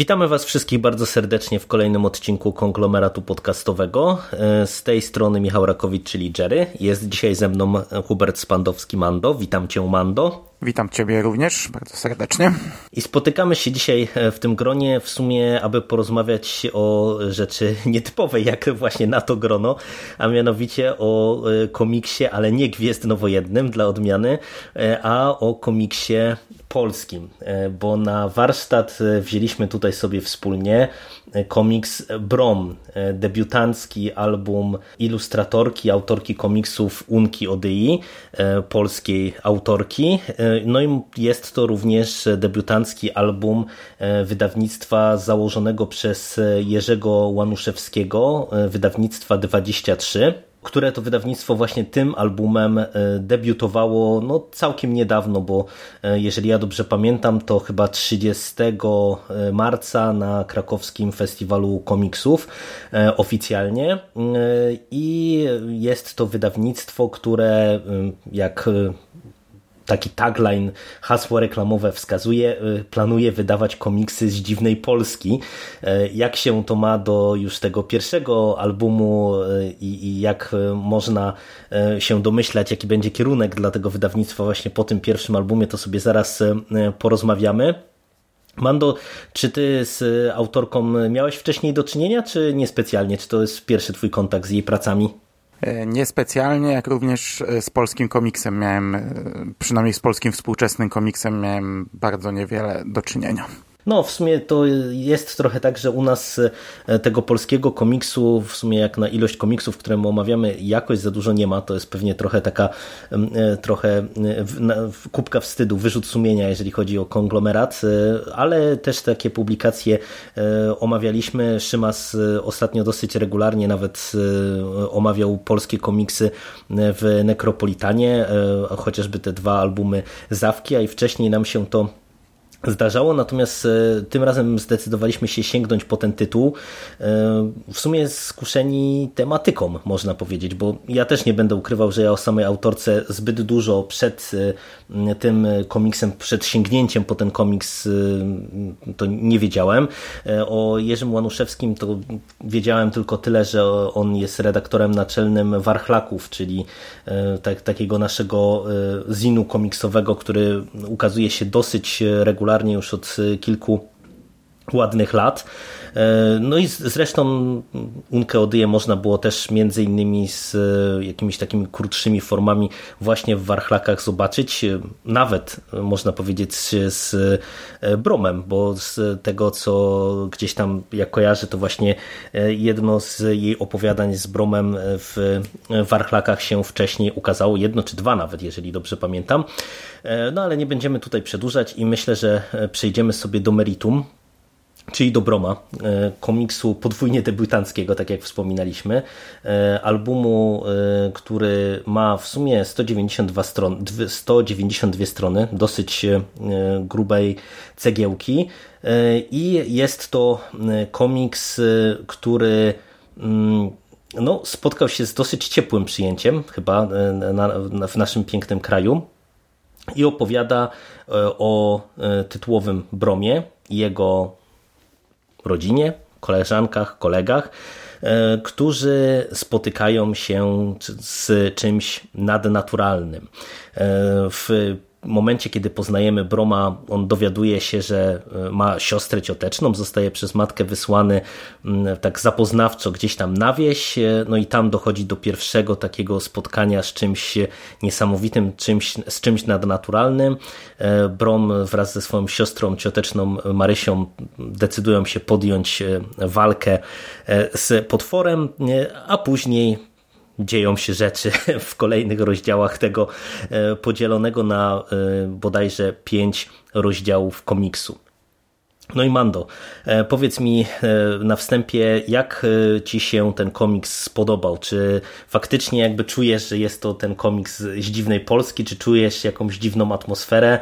Witamy Was wszystkich bardzo serdecznie w kolejnym odcinku konglomeratu podcastowego. E, Z tej strony Michał Rakowicz, czyli Jerry. Jest dzisiaj ze mną Hubert Spandowski, Mando. Witam Cię, Mando. Witam Ciebie również bardzo serdecznie. I spotykamy się dzisiaj w tym gronie w sumie, aby porozmawiać o rzeczy nietypowej, jak właśnie na to grono, a mianowicie o e, komiksie, ale nie Gwiezdnowojennym dla odmiany, e, a o komiksie polskim, e, bo na warsztat wzięliśmy tutaj sobie wspólnie komiks Brom, debiutancki album ilustratorki, autorki komiksów Unki Odyi, polskiej autorki. No i jest to również debiutancki album wydawnictwa założonego przez Jerzego Łanuszewskiego, wydawnictwa 23 które to wydawnictwo właśnie tym albumem debiutowało no, całkiem niedawno, bo jeżeli ja dobrze pamiętam, to chyba 30 marca na krakowskim festiwalu komiksów oficjalnie. I jest to wydawnictwo, które jak taki tagline, hasło reklamowe wskazuje, planuje wydawać komiksy z dziwnej Polski. Jak się to ma do już tego pierwszego albumu i, i, jak można się domyślać, jaki będzie kierunek dla tego wydawnictwa właśnie po tym pierwszym albumie, to sobie zaraz porozmawiamy. Mando, czy ty z autorką miałeś wcześniej do czynienia, czy niespecjalnie? Czy to jest pierwszy twój kontakt z jej pracami? Niespecjalnie, jak również z polskim komiksem miałem, przynajmniej z polskim współczesnym komiksem miałem bardzo niewiele do czynienia. No, w sumie to jest trochę tak, że u nas tego polskiego komiksu, w sumie jak na ilość komiksów, które my omawiamy, jakoś za dużo nie ma. To jest pewnie trochę taka trochę kubka wstydu, wyrzut sumienia, jeżeli chodzi o konglomerat, ale też takie publikacje omawialiśmy. Szymas ostatnio dosyć regularnie nawet omawiał polskie komiksy w Nekropolitanie, chociażby te dwa albumy Zawki, a i wcześniej nam się to zdarzało, natomiast tym razem zdecydowaliśmy się sięgnąć po ten tytuł. W sumie skuszeni tematyką, można powiedzieć, bo ja też nie będę ukrywał, że ja o samej autorce zbyt dużo przed tym komiksem, przed sięgnięciem po ten komiks to nie wiedziałem. O Jerzym Łanuszewskim to wiedziałem tylko tyle, że on jest redaktorem naczelnym Warchlaków, czyli tak, takiego naszego zinu komiksowego, który ukazuje się dosyć regularnie regularnie już od kilku ładnych lat. No i zresztą Unkę Odyję można było też między innymi z jakimiś takimi krótszymi formami właśnie w Warchlakach zobaczyć, nawet można powiedzieć z Bromem, bo z tego co gdzieś tam jak kojarzę to właśnie jedno z jej opowiadań z Bromem w Warchlakach się wcześniej ukazało, jedno czy dwa nawet, jeżeli dobrze pamiętam. No ale nie będziemy tutaj przedłużać i myślę, że przejdziemy sobie do meritum czyli do Broma, komiksu podwójnie debiutanckiego, tak jak wspominaliśmy, albumu, który ma w sumie 192 strony, 192 strony, dosyć grubej cegiełki i jest to komiks, który no, spotkał się z dosyć ciepłym przyjęciem chyba w naszym pięknym kraju i opowiada o tytułowym Bromie jego rodzinie, koleżankach, kolegach, którzy spotykają się z czymś nadnaturalnym. W momencie, kiedy poznajemy Broma, on dowiaduje się, że ma siostrę cioteczną, zostaje przez matkę wysłany tak zapoznawczo gdzieś tam na wieś, no i tam dochodzi do pierwszego takiego spotkania z czymś niesamowitym, czymś, z czymś nadnaturalnym. Brom wraz ze swoją siostrą cioteczną Marysią decydują się podjąć walkę z potworem, a później dzieją się rzeczy w kolejnych rozdziałach tego podzielonego na bodajże pięć rozdziałów komiksu. No i Mando, e, powiedz mi e, na wstępie, jak e, ci się ten komiks spodobał? Czy faktycznie jakby czujesz, że jest to ten komiks z dziwnej Polski, czy czujesz jakąś dziwną atmosferę?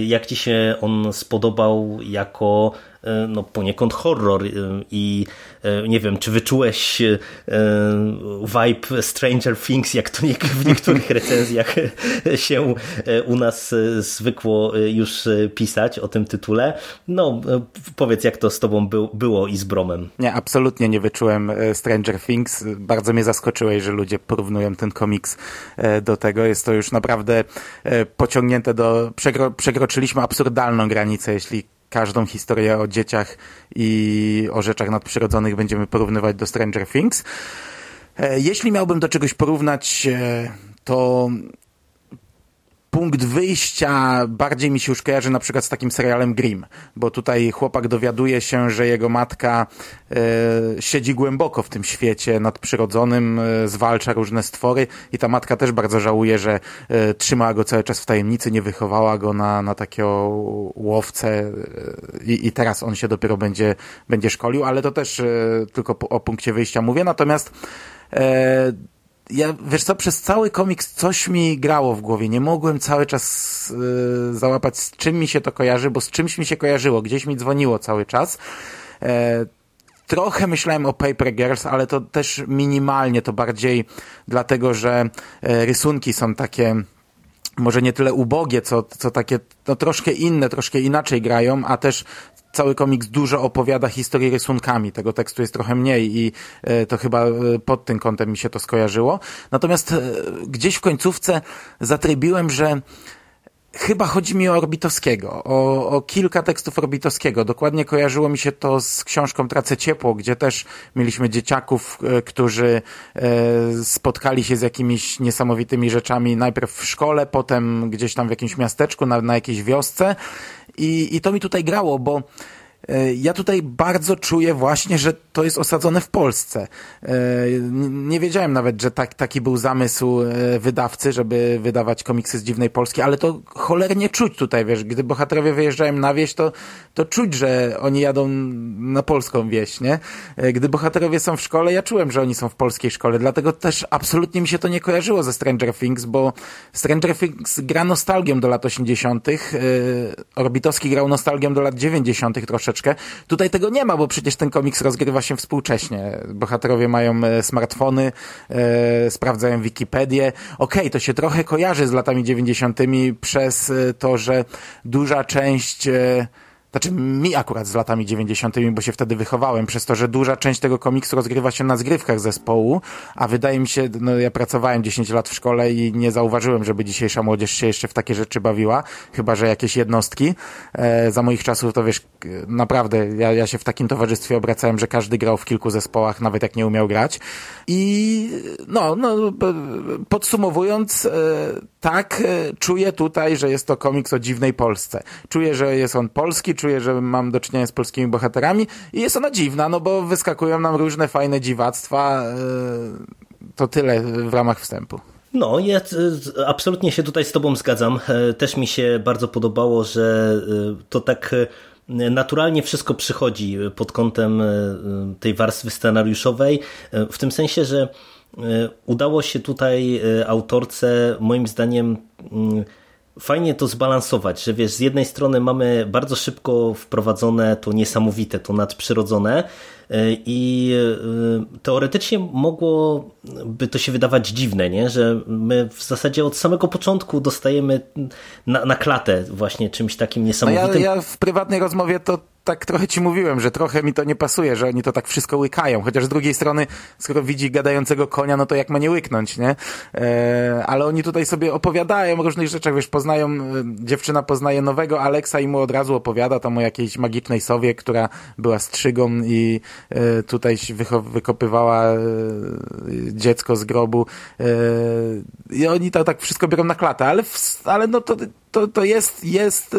Jak ci się on spodobał jako E, no, poniekąd horror e, i e, nie wiem, czy wyczułeś vibe Stranger Things, jak to w niektórych recenzjach się u nas zwykło już pisać o tym tytule. No, powiedz, jak to z tobą było i z Bromem. Nie, absolutnie nie wyczułem Stranger Things. Bardzo mnie zaskoczyłeś, że ludzie porównują ten komiks do tego. Jest to już naprawdę pociągnięte do... Przekro... Przekroczyliśmy absurdalną granicę, jeśli każdą historię o dzieciach i o rzeczach nadprzyrodzonych będziemy porównywać do Stranger Things. E, jeśli miałbym do czegoś porównać, e, to punkt wyjścia bardziej mi się już kojarzy na przykład z takim serialem Grimm, bo tutaj chłopak dowiaduje się, że jego matka e, siedzi głęboko w tym świecie nadprzyrodzonym, e, zwalcza różne stwory i ta matka też bardzo żałuje, że e, trzymała go cały czas w tajemnicy, nie wychowała go na, na takiego łowcę i, i teraz on się dopiero będzie, będzie szkolił, ale to też tylko po, o punkcie wyjścia mówię, natomiast ja, wiesz co, przez cały komiks coś mi grało w głowie. Nie mogłem cały czas yy, załapać, z czym mi się to kojarzy, bo z czymś mi się kojarzyło. Gdzieś mi dzwoniło cały czas. E, trochę myślałem o Paper Girls, ale to też minimalnie, to bardziej dlatego, że e, rysunki są takie może nie tyle ubogie, co, co takie no, troszkę inne, troszkę inaczej grają, a też cały komiks dużo opowiada historii rysunkami. Tego tekstu jest trochę mniej i e, to chyba e, pod tym kątem mi się to skojarzyło. Natomiast e, gdzieś w końcówce zatrybiłem, że Chyba chodzi mi o Orbitowskiego, o, o, kilka tekstów Orbitowskiego. Dokładnie kojarzyło mi się to z książką Tracę Ciepło, gdzie też mieliśmy dzieciaków, którzy spotkali się z jakimiś niesamowitymi rzeczami najpierw w szkole, potem gdzieś tam w jakimś miasteczku, na, na jakiejś wiosce i, i to mi tutaj grało, bo e, ja tutaj bardzo czuję właśnie, że to jest osadzone w Polsce. E, nie wiedziałem nawet, że tak, taki był zamysł e, wydawcy, żeby wydawać komiksy z dziwnej Polski, ale to cholernie czuć tutaj, wiesz, gdy bohaterowie wyjeżdżają na wieś, to, to czuć, że oni jadą na polską wieś, nie? Gdy bohaterowie są w szkole, ja czułem, że oni są w polskiej szkole, dlatego też absolutnie mi się to nie kojarzyło ze Stranger Things, bo Stranger Things gra nostalgią do lat 80., Orbitowski grał nostalgią do lat 90. troszeczkę. Tutaj tego nie ma, bo przecież ten komiks rozgrywa się współcześnie. Bohaterowie mają e, smartfony, e, sprawdzają Wikipedię. Okej, okay, to się trochę kojarzy z latami 90. przez e, to, że duża część e, znaczy mi akurat z latami 90., bo się wtedy wychowałem, przez to, że duża część tego komiksu rozgrywa się na zgrywkach zespołu, a wydaje mi się, no ja pracowałem 10 lat w szkole i nie zauważyłem, żeby dzisiejsza młodzież się jeszcze w takie rzeczy bawiła, chyba, że jakieś jednostki. E, za moich czasów to wiesz, naprawdę, ja, ja się w takim towarzystwie obracałem, że każdy grał w kilku zespołach, nawet jak nie umiał grać. I no, no podsumowując, e, tak, e, czuję tutaj, że jest to komiks o dziwnej Polsce. Czuję, że jest on polski, czuję, że mam do czynienia z polskimi bohaterami i jest ona dziwna, no bo wyskakują nam różne fajne dziwactwa. E, to tyle w ramach wstępu. No, ja absolutnie się tutaj z Tobą zgadzam. E, też mi się bardzo podobało, że to tak naturalnie wszystko przychodzi pod kątem tej warstwy scenariuszowej, w tym sensie, że udało się tutaj autorce, moim zdaniem, mm, fajnie to zbalansować, że wiesz, z jednej strony mamy bardzo szybko wprowadzone to niesamowite, to nadprzyrodzone e, i e, teoretycznie mogłoby to się wydawać dziwne, nie? że my w zasadzie od samego początku dostajemy na, na klatę właśnie czymś takim niesamowitym. No ja, ja w prywatnej rozmowie to tak trochę ci mówiłem, że trochę mi to nie pasuje, że oni to tak wszystko łykają. Chociaż z drugiej strony, skoro widzi gadającego konia, no to jak ma nie łyknąć, nie? E, ale oni tutaj sobie opowiadają o różnych rzeczach, wiesz, poznają, e, dziewczyna poznaje nowego Aleksa i mu od razu opowiada tam o jakiejś magicznej sowie, która była strzygą i e, tutaj wykopywała e, dziecko z grobu. E, I oni to tak wszystko biorą na klatę, ale, w, ale no to, to, to jest, jest e,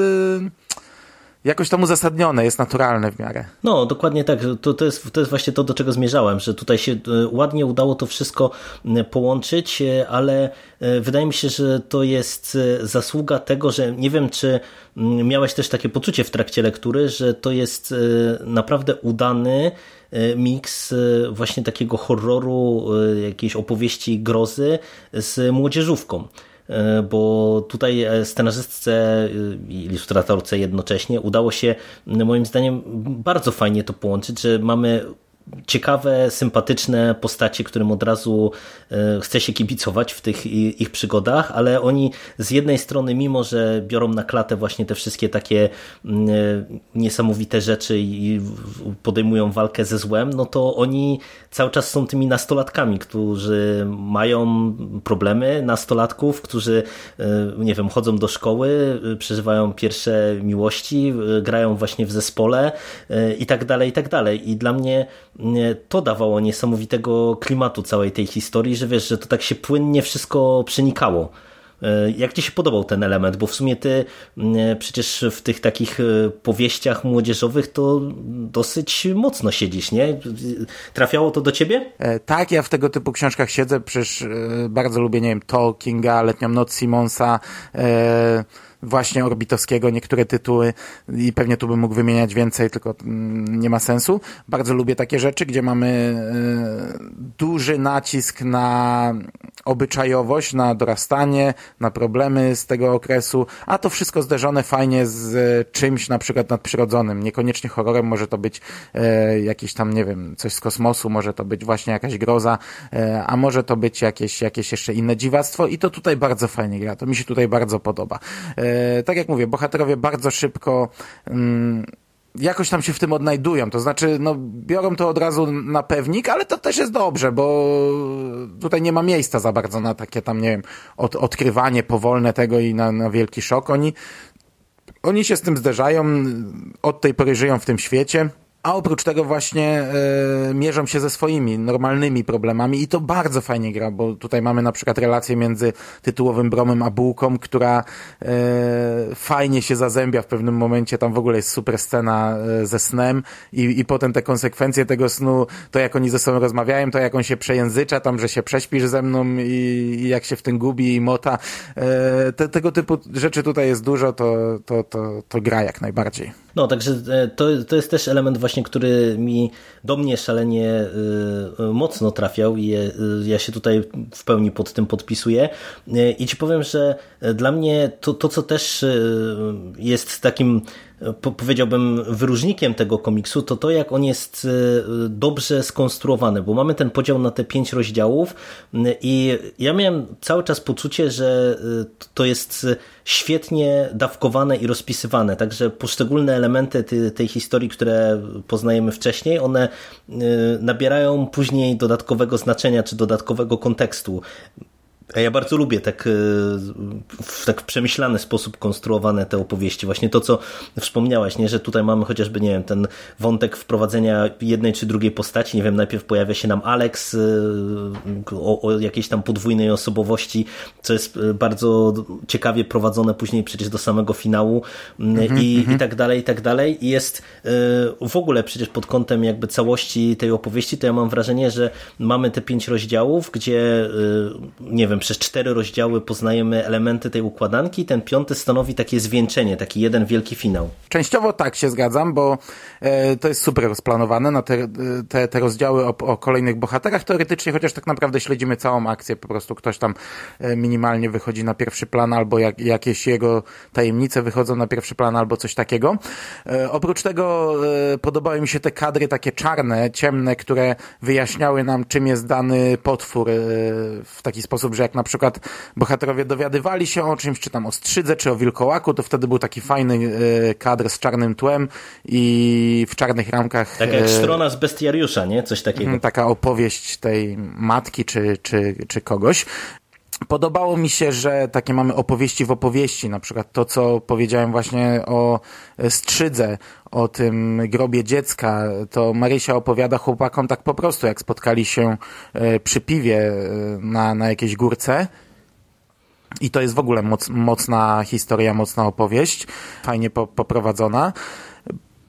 jakoś tam uzasadnione, jest naturalne w miarę. No, dokładnie tak. To, to, jest, to jest właśnie to, do czego zmierzałem, że tutaj się e, ładnie udało to wszystko połączyć, e, ale e, wydaje mi się, że to jest zasługa tego, że nie wiem, czy miałeś też takie poczucie w trakcie lektury, że to jest naprawdę udany miks właśnie takiego horroru, jakiejś opowieści grozy z młodzieżówką. E, bo tutaj e, scenarzystce i ilustratorce jednocześnie udało się moim zdaniem bardzo fajnie to połączyć, że mamy ciekawe, sympatyczne postacie, którym od razu e, chce się kibicować w tych ich przygodach, ale oni z jednej strony, mimo że biorą na klatę właśnie te wszystkie takie mm, e, niesamowite rzeczy i podejmują walkę ze złem, no to oni cały czas są tymi nastolatkami, którzy mają problemy nastolatków, którzy e, nie wiem, chodzą do szkoły, przeżywają pierwsze miłości, grają właśnie w zespole i tak dalej, i tak dalej. I dla mnie to dawało niesamowitego klimatu całej tej historii, że wiesz, że to tak się płynnie wszystko przenikało. E, jak Ci się podobał ten element? Bo w sumie Ty przecież w tych takich e, powieściach młodzieżowych to dosyć mocno siedzisz, nie? Trafiało to do Ciebie? E, tak, ja w tego typu książkach siedzę, przecież bardzo lubię, nie wiem, Tolkien'a, Letnią Noc Simonsa, właśnie Orbitowskiego, niektóre tytuły i pewnie tu bym mógł wymieniać więcej, tylko mm, nie ma sensu. Bardzo lubię takie rzeczy, gdzie mamy e, duży nacisk na obyczajowość, na dorastanie, na problemy z tego okresu, a to wszystko zderzone fajnie z czymś na przykład nadprzyrodzonym. Niekoniecznie horrorem, może to być e, jakiś tam, nie wiem, coś z kosmosu, może to być właśnie jakaś groza, e, a może to być jakieś, jakieś jeszcze inne dziwactwo i to tutaj bardzo fajnie gra. To mi się tutaj bardzo podoba. E, tak jak mówię, bohaterowie bardzo szybko mm, jakoś tam się w tym odnajdują. To znaczy, no, biorą to od razu na pewnik, ale to też jest dobrze, bo tutaj nie ma miejsca za bardzo na takie tam, nie wiem, od, odkrywanie powolne tego i na, na wielki szok. Oni, oni się z tym zderzają, od tej pory żyją w tym świecie a oprócz tego właśnie e, mierzą się ze swoimi normalnymi problemami i to bardzo fajnie gra, bo tutaj mamy na przykład relację między tytułowym Bromem a Bułką, która e, fajnie się zazębia w pewnym momencie, tam w ogóle jest super scena e, ze snem i, i potem te konsekwencje tego snu, to jak oni ze sobą rozmawiają, to jak on się przejęzycza, tam, że się prześpisz ze mną i, i jak się w tym gubi i mota. Te, tego typu rzeczy tutaj jest dużo, to, to, to, to gra jak najbardziej. No, także to, to jest też element właśnie, który mi do mnie szalenie y, mocno trafiał i y, ja się tutaj w pełni pod tym podpisuję. Y, I ci powiem, że dla mnie to, to co też jest takim powiedziałbym wyróżnikiem tego komiksu, to to jak on jest dobrze skonstruowany, bo mamy ten podział na te pięć rozdziałów i ja miałem cały czas poczucie, że to jest świetnie dawkowane i rozpisywane, także poszczególne elementy tej historii, które poznajemy wcześniej, one y, nabierają później dodatkowego znaczenia czy dodatkowego kontekstu. Ja bardzo lubię tak e, w tak przemyślany sposób konstruowane te opowieści. Właśnie to, co wspomniałaś, nie? że tutaj mamy chociażby, nie wiem, ten wątek wprowadzenia jednej czy drugiej postaci. Nie wiem, najpierw pojawia się nam Alex e, o, o jakiejś tam podwójnej osobowości, co jest e, bardzo ciekawie prowadzone później przecież do samego finału -hmm, i, i tak dalej, i tak dalej. I jest w ogóle przecież pod kątem jakby całości tej opowieści, to ja mam wrażenie, że mamy te pięć rozdziałów, gdzie nie wiem, przez cztery rozdziały poznajemy elementy tej układanki, ten piąty stanowi takie zwieńczenie, taki jeden wielki finał. Częściowo tak się zgadzam, bo e, to jest super rozplanowane na te, te, te rozdziały o, o, kolejnych bohaterach teoretycznie, chociaż tak naprawdę śledzimy całą akcję, po prostu ktoś tam e, minimalnie wychodzi na pierwszy plan, albo jak, jakieś jego tajemnice wychodzą na pierwszy plan, albo coś takiego. E, oprócz tego e, podobały mi się te kadry takie czarne, ciemne, które wyjaśniały nam, czym jest dany potwór e, w taki sposób, że jak na przykład bohaterowie dowiadywali się o czymś, czy tam o strzydze, czy o wilkołaku, to wtedy był taki fajny e, kadr z czarnym tłem i w czarnych ramkach. Tak jak e, strona z bestiariusza, nie? Coś takiego. Taka opowieść tej matki, czy, czy, czy kogoś. Podobało mi się, że takie mamy opowieści w opowieści, na przykład to, co powiedziałem właśnie o Strzydze, o tym grobie dziecka, to Marysia opowiada chłopakom tak po prostu, jak spotkali się e, przy piwie e, na, na jakiejś górce I to jest w ogóle moc, mocna historia, mocna opowieść, fajnie po, poprowadzona.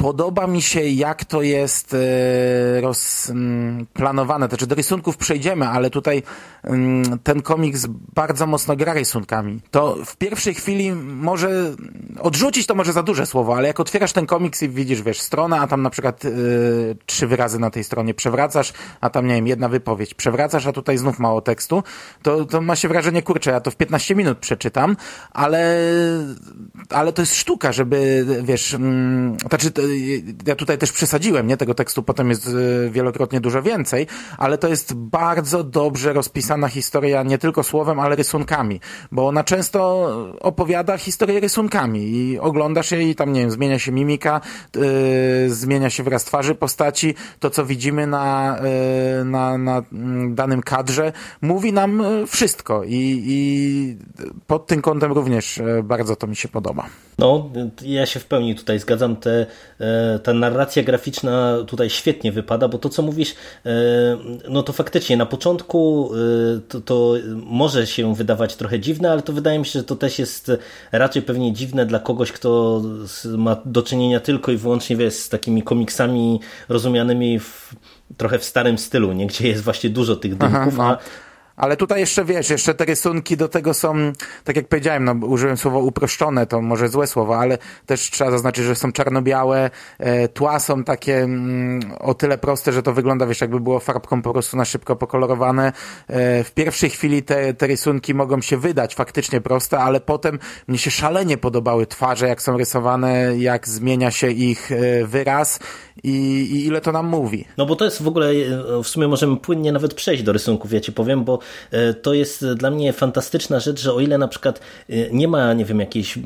Podoba mi się, jak to jest e, rozplanowane. Znaczy, do rysunków przejdziemy, ale tutaj mm, ten komiks bardzo mocno gra rysunkami. To w pierwszej chwili może odrzucić to może za duże słowo, ale jak otwierasz ten komiks i widzisz, wiesz, stronę, a tam na przykład yy, trzy wyrazy na tej stronie przewracasz, a tam, nie wiem, jedna wypowiedź przewracasz, a tutaj znów mało tekstu, to, to ma się wrażenie, kurczę, ja to w 15 minut przeczytam, ale, ale to jest sztuka, żeby, wiesz, yy, znaczy, ja tutaj też przesadziłem, nie? Tego tekstu potem jest y, wielokrotnie dużo więcej, ale to jest bardzo dobrze rozpisana historia nie tylko słowem, ale rysunkami, bo ona często opowiada historię rysunkami i oglądasz je i tam, nie wiem, zmienia się mimika, yy, zmienia się wyraz twarzy postaci, to co widzimy na, yy, na, na mm, danym kadrze mówi nam y, wszystko i, i pod tym kątem również y, bardzo to mi się podoba. No, ja się w pełni tutaj zgadzam. Te, e, ta narracja graficzna tutaj świetnie wypada, bo to, co mówisz, e, no to faktycznie na początku e, to, to może się wydawać trochę dziwne, ale to wydaje mi się, że to też jest raczej pewnie dziwne dla kogoś, kto ma do czynienia tylko i wyłącznie wiesz, z takimi komiksami rozumianymi w, trochę w starym stylu, nie? gdzie jest właśnie dużo tych dymków, Aha, no. Ale tutaj jeszcze wiesz, jeszcze te rysunki do tego są, tak jak powiedziałem, no użyłem słowa uproszczone, to może złe słowo, ale też trzeba zaznaczyć, że są czarno-białe, e, tła są takie mm, o tyle proste, że to wygląda, wiesz, jakby było farbką po prostu na szybko pokolorowane. E, w pierwszej chwili te, te rysunki mogą się wydać faktycznie proste, ale potem mnie się szalenie podobały twarze, jak są rysowane, jak zmienia się ich e, wyraz i, i ile to nam mówi. No bo to jest w ogóle, e, w sumie możemy płynnie nawet przejść do rysunków, ja ci powiem, bo to jest dla mnie fantastyczna rzecz, że o ile na przykład e, nie ma, nie wiem, jakiejś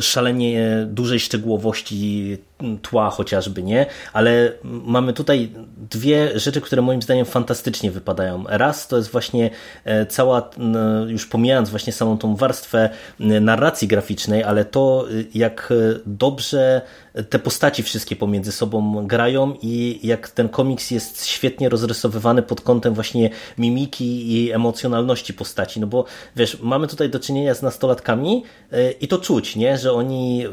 szalenie dużej szczegółowości tła chociażby, nie? Ale mamy tutaj dwie rzeczy, które moim zdaniem fantastycznie wypadają. Raz to jest właśnie cała, już pomijając właśnie samą tą warstwę narracji graficznej, ale to jak dobrze te postaci wszystkie pomiędzy sobą grają i jak ten komiks jest świetnie rozrysowywany pod kątem właśnie mimiki i emocjonalności postaci, no bo wiesz, mamy tutaj do czynienia z nastolatkami e, i to czuć, nie, że oni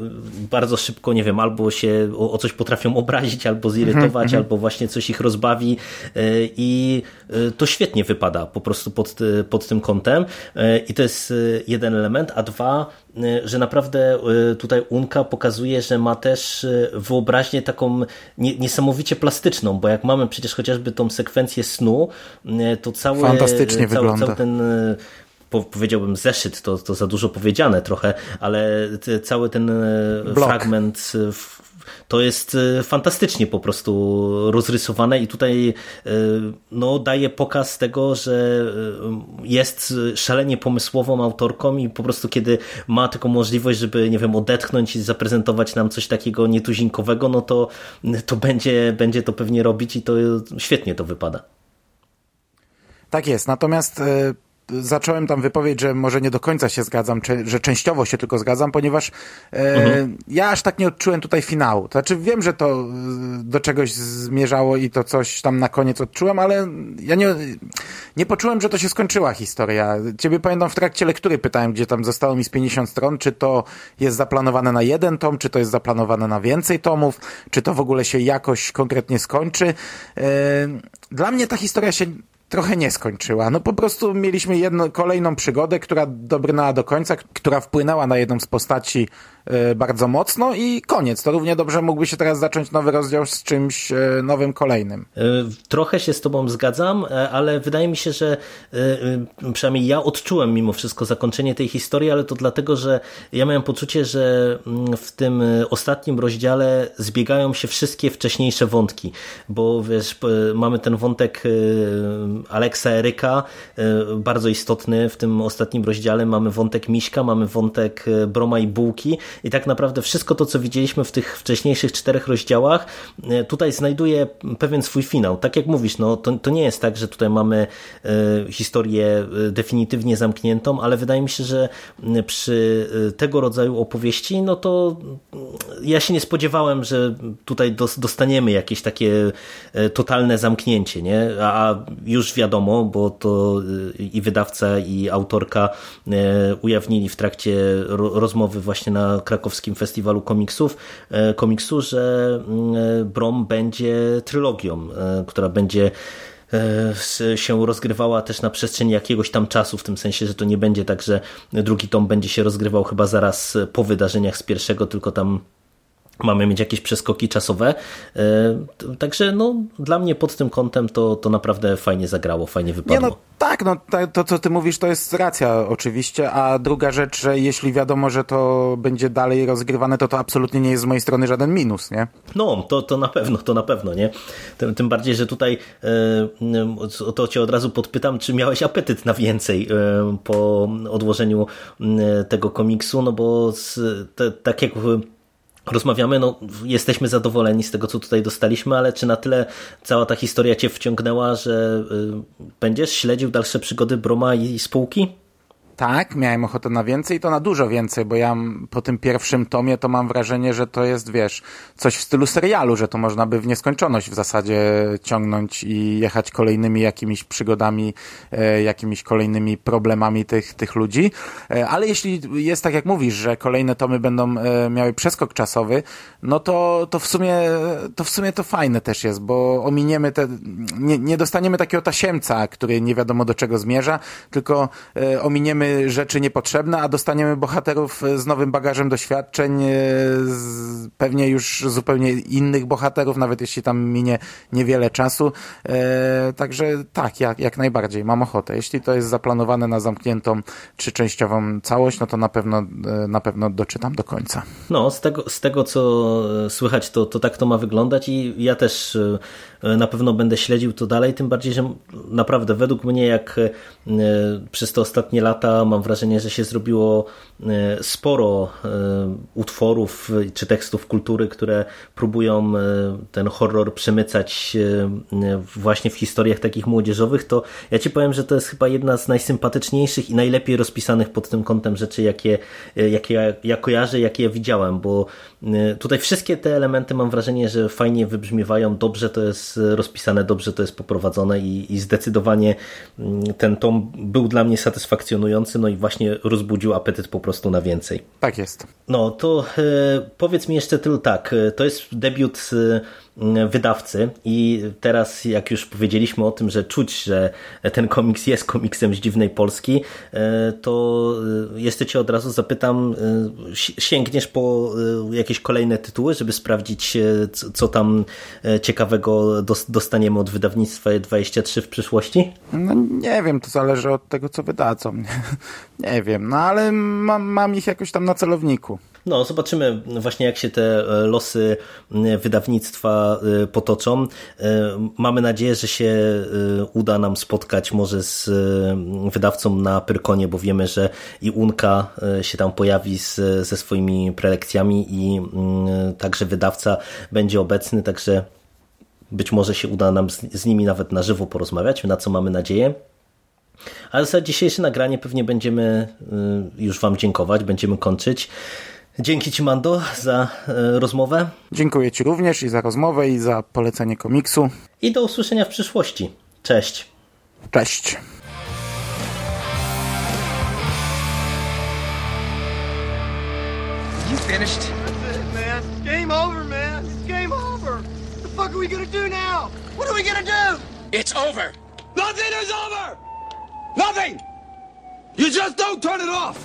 bardzo szybko, nie wiem, albo się o coś potrafią obrazić, albo zirytować, mhm, albo właśnie coś ich rozbawi e, i e, to świetnie wypada po prostu pod, pod tym kątem i to jest jeden element, a dwa, że naprawdę tutaj Unka pokazuje, że ma też wyobraźnię taką niesamowicie plastyczną, bo jak mamy przecież chociażby tą sekwencję snu, to cały, Fantastycznie cały, wygląda. cały ten powiedziałbym zeszyt, to, to za dużo powiedziane trochę, ale cały ten Blok. fragment to jest e, fantastycznie po prostu rozrysowane i tutaj e, no, daje pokaz tego, że e, jest szalenie pomysłową autorką i po prostu kiedy ma taką możliwość, żeby nie wiem, odetchnąć i zaprezentować nam coś takiego nietuzinkowego, no to, to będzie, będzie to pewnie robić i to świetnie to wypada. Tak jest, natomiast zacząłem tam wypowiedź, że może nie do końca się zgadzam, że częściowo się tylko zgadzam, ponieważ e, mhm. ja aż tak nie odczułem tutaj finału. To znaczy wiem, że to e, do czegoś zmierzało i to coś tam na koniec odczułem, ale ja nie, nie poczułem, że to się skończyła historia. Ciebie pamiętam w trakcie lektury pytałem, gdzie tam zostało mi z 50 stron, czy to jest zaplanowane na jeden tom, czy to jest zaplanowane na więcej tomów, czy to w ogóle się jakoś konkretnie skończy. E, dla mnie ta historia się trochę nie skończyła. No po prostu mieliśmy jedną, kolejną przygodę, która dobrnęła do końca, która wpłynęła na jedną z postaci E, bardzo mocno i koniec. To równie dobrze mógłby się teraz zacząć nowy rozdział z czymś e, nowym, kolejnym. E, trochę się z tobą zgadzam, ale wydaje mi się, że przynajmniej ja odczułem mimo wszystko zakończenie tej historii, ale to dlatego, że ja miałem poczucie, że mm, w tym ostatnim rozdziale zbiegają się wszystkie wcześniejsze wątki, bo wiesz, mamy ten wątek Aleksa Eryka, bardzo istotny w tym ostatnim rozdziale, mamy wątek Miśka, mamy wątek Broma i Bułki i tak naprawdę wszystko to, co widzieliśmy w tych wcześniejszych czterech rozdziałach, e, tutaj znajduje pewien swój finał. Tak jak mówisz, no, to, to nie jest tak, że tutaj mamy e, historię e, definitywnie zamkniętą, ale wydaje mi się, że przy tego rodzaju opowieści, no to ja się nie spodziewałem, że tutaj dostaniemy jakieś takie totalne zamknięcie, nie? A już już wiadomo, bo to i wydawca, i autorka ujawnili w trakcie rozmowy właśnie na krakowskim festiwalu komiksów, komiksu, że Brom będzie trylogią, która będzie się rozgrywała też na przestrzeni jakiegoś tam czasu, w tym sensie, że to nie będzie tak, że drugi tom będzie się rozgrywał chyba zaraz po wydarzeniach z pierwszego, tylko tam mamy mieć jakieś przeskoki czasowe. E, także no, dla mnie pod tym kątem to, to naprawdę fajnie zagrało, fajnie wypadło. Nie, no, tak, no to co ty mówisz to jest racja oczywiście, a druga rzecz, że jeśli wiadomo, że to będzie dalej rozgrywane, to to absolutnie nie jest z mojej strony żaden minus, nie? No, to, to na pewno, to na pewno, nie? Tym, tym bardziej, że tutaj e, to cię od razu podpytam, czy miałeś apetyt na więcej e, po odłożeniu tego komiksu, no bo te, tak jak rozmawiamy, no jesteśmy zadowoleni z tego, co tutaj dostaliśmy, ale czy na tyle cała ta historia cię wciągnęła, że y, będziesz śledził dalsze przygody Broma i spółki? Tak, miałem ochotę na więcej, to na dużo więcej, bo ja po tym pierwszym tomie to mam wrażenie, że to jest, wiesz, coś w stylu serialu, że to można by w nieskończoność w zasadzie ciągnąć i jechać kolejnymi jakimiś przygodami, e, jakimiś kolejnymi problemami tych, tych ludzi. E, ale jeśli jest tak jak mówisz, że kolejne tomy będą e, miały przeskok czasowy, no to, to w sumie to w sumie to fajne też jest, bo ominiemy te, nie, nie dostaniemy takiego tasiemca, który nie wiadomo do czego zmierza, tylko ominiemy rzeczy niepotrzebne, a dostaniemy bohaterów z nowym bagażem doświadczeń, e, z pewnie już zupełnie innych bohaterów, nawet jeśli tam minie niewiele czasu. E, także tak, jak, jak najbardziej, mam ochotę. Jeśli to jest zaplanowane na zamkniętą czy częściową całość, no to na pewno, e, na pewno doczytam do końca. No, z tego, z tego co słychać, to, to tak to ma wyglądać i ja też na pewno będę śledził to dalej, tym bardziej, że naprawdę według mnie jak przez te ostatnie lata mam wrażenie, że się zrobiło e, sporo e, utworów czy tekstów kultury, które próbują e, ten horror przemycać właśnie w historiach takich młodzieżowych, to ja ci powiem, że to jest chyba jedna z najsympatyczniejszych i najlepiej rozpisanych pod tym kątem rzeczy, jakie, jakie ja kojarzę, jakie ja widziałem, bo tutaj wszystkie te elementy mam wrażenie, że fajnie wybrzmiewają, dobrze to jest rozpisane, dobrze to jest poprowadzone i, i zdecydowanie mm, ten tom był dla mnie satysfakcjonujący no i właśnie rozbudził apetyt po prostu na więcej. Tak jest. No to e, powiedz mi jeszcze tylko tak, e, to jest debiut e, wydawcy i teraz jak już powiedzieliśmy o tym, że czuć, że ten komiks jest komiksem z dziwnej Polski, to jeszcze cię od razu zapytam, sięgniesz po jakieś kolejne tytuły, żeby sprawdzić co tam ciekawego dostaniemy od wydawnictwa 23 w przyszłości? No nie wiem, to zależy od tego co wydadzą. Nie wiem, no ale mam, mam ich jakoś tam na celowniku. No, zobaczymy właśnie jak się te e, losy wydawnictwa e, potoczą. E, mamy nadzieję, że się uda nam spotkać może z wydawcą na Pyrkonie, bo wiemy, że i Unka się tam pojawi z, ze swoimi prelekcjami i także wydawca będzie obecny, także być może się uda nam z, z nimi nawet na żywo porozmawiać, na co mamy nadzieję. Ale za dzisiejsze nagranie pewnie będziemy y, już Wam dziękować, będziemy kończyć. Dzięki Ci, Mando, za y, rozmowę. Dziękuję Ci również i za rozmowę, i za polecenie komiksu. I do usłyszenia w przyszłości. Cześć. Cześć. You finished? That's it, man. game over, man. It's game over. What the fuck are we gonna do now? What are we gonna do? It's over. Nothing is over! Nothing! You just don't turn it off!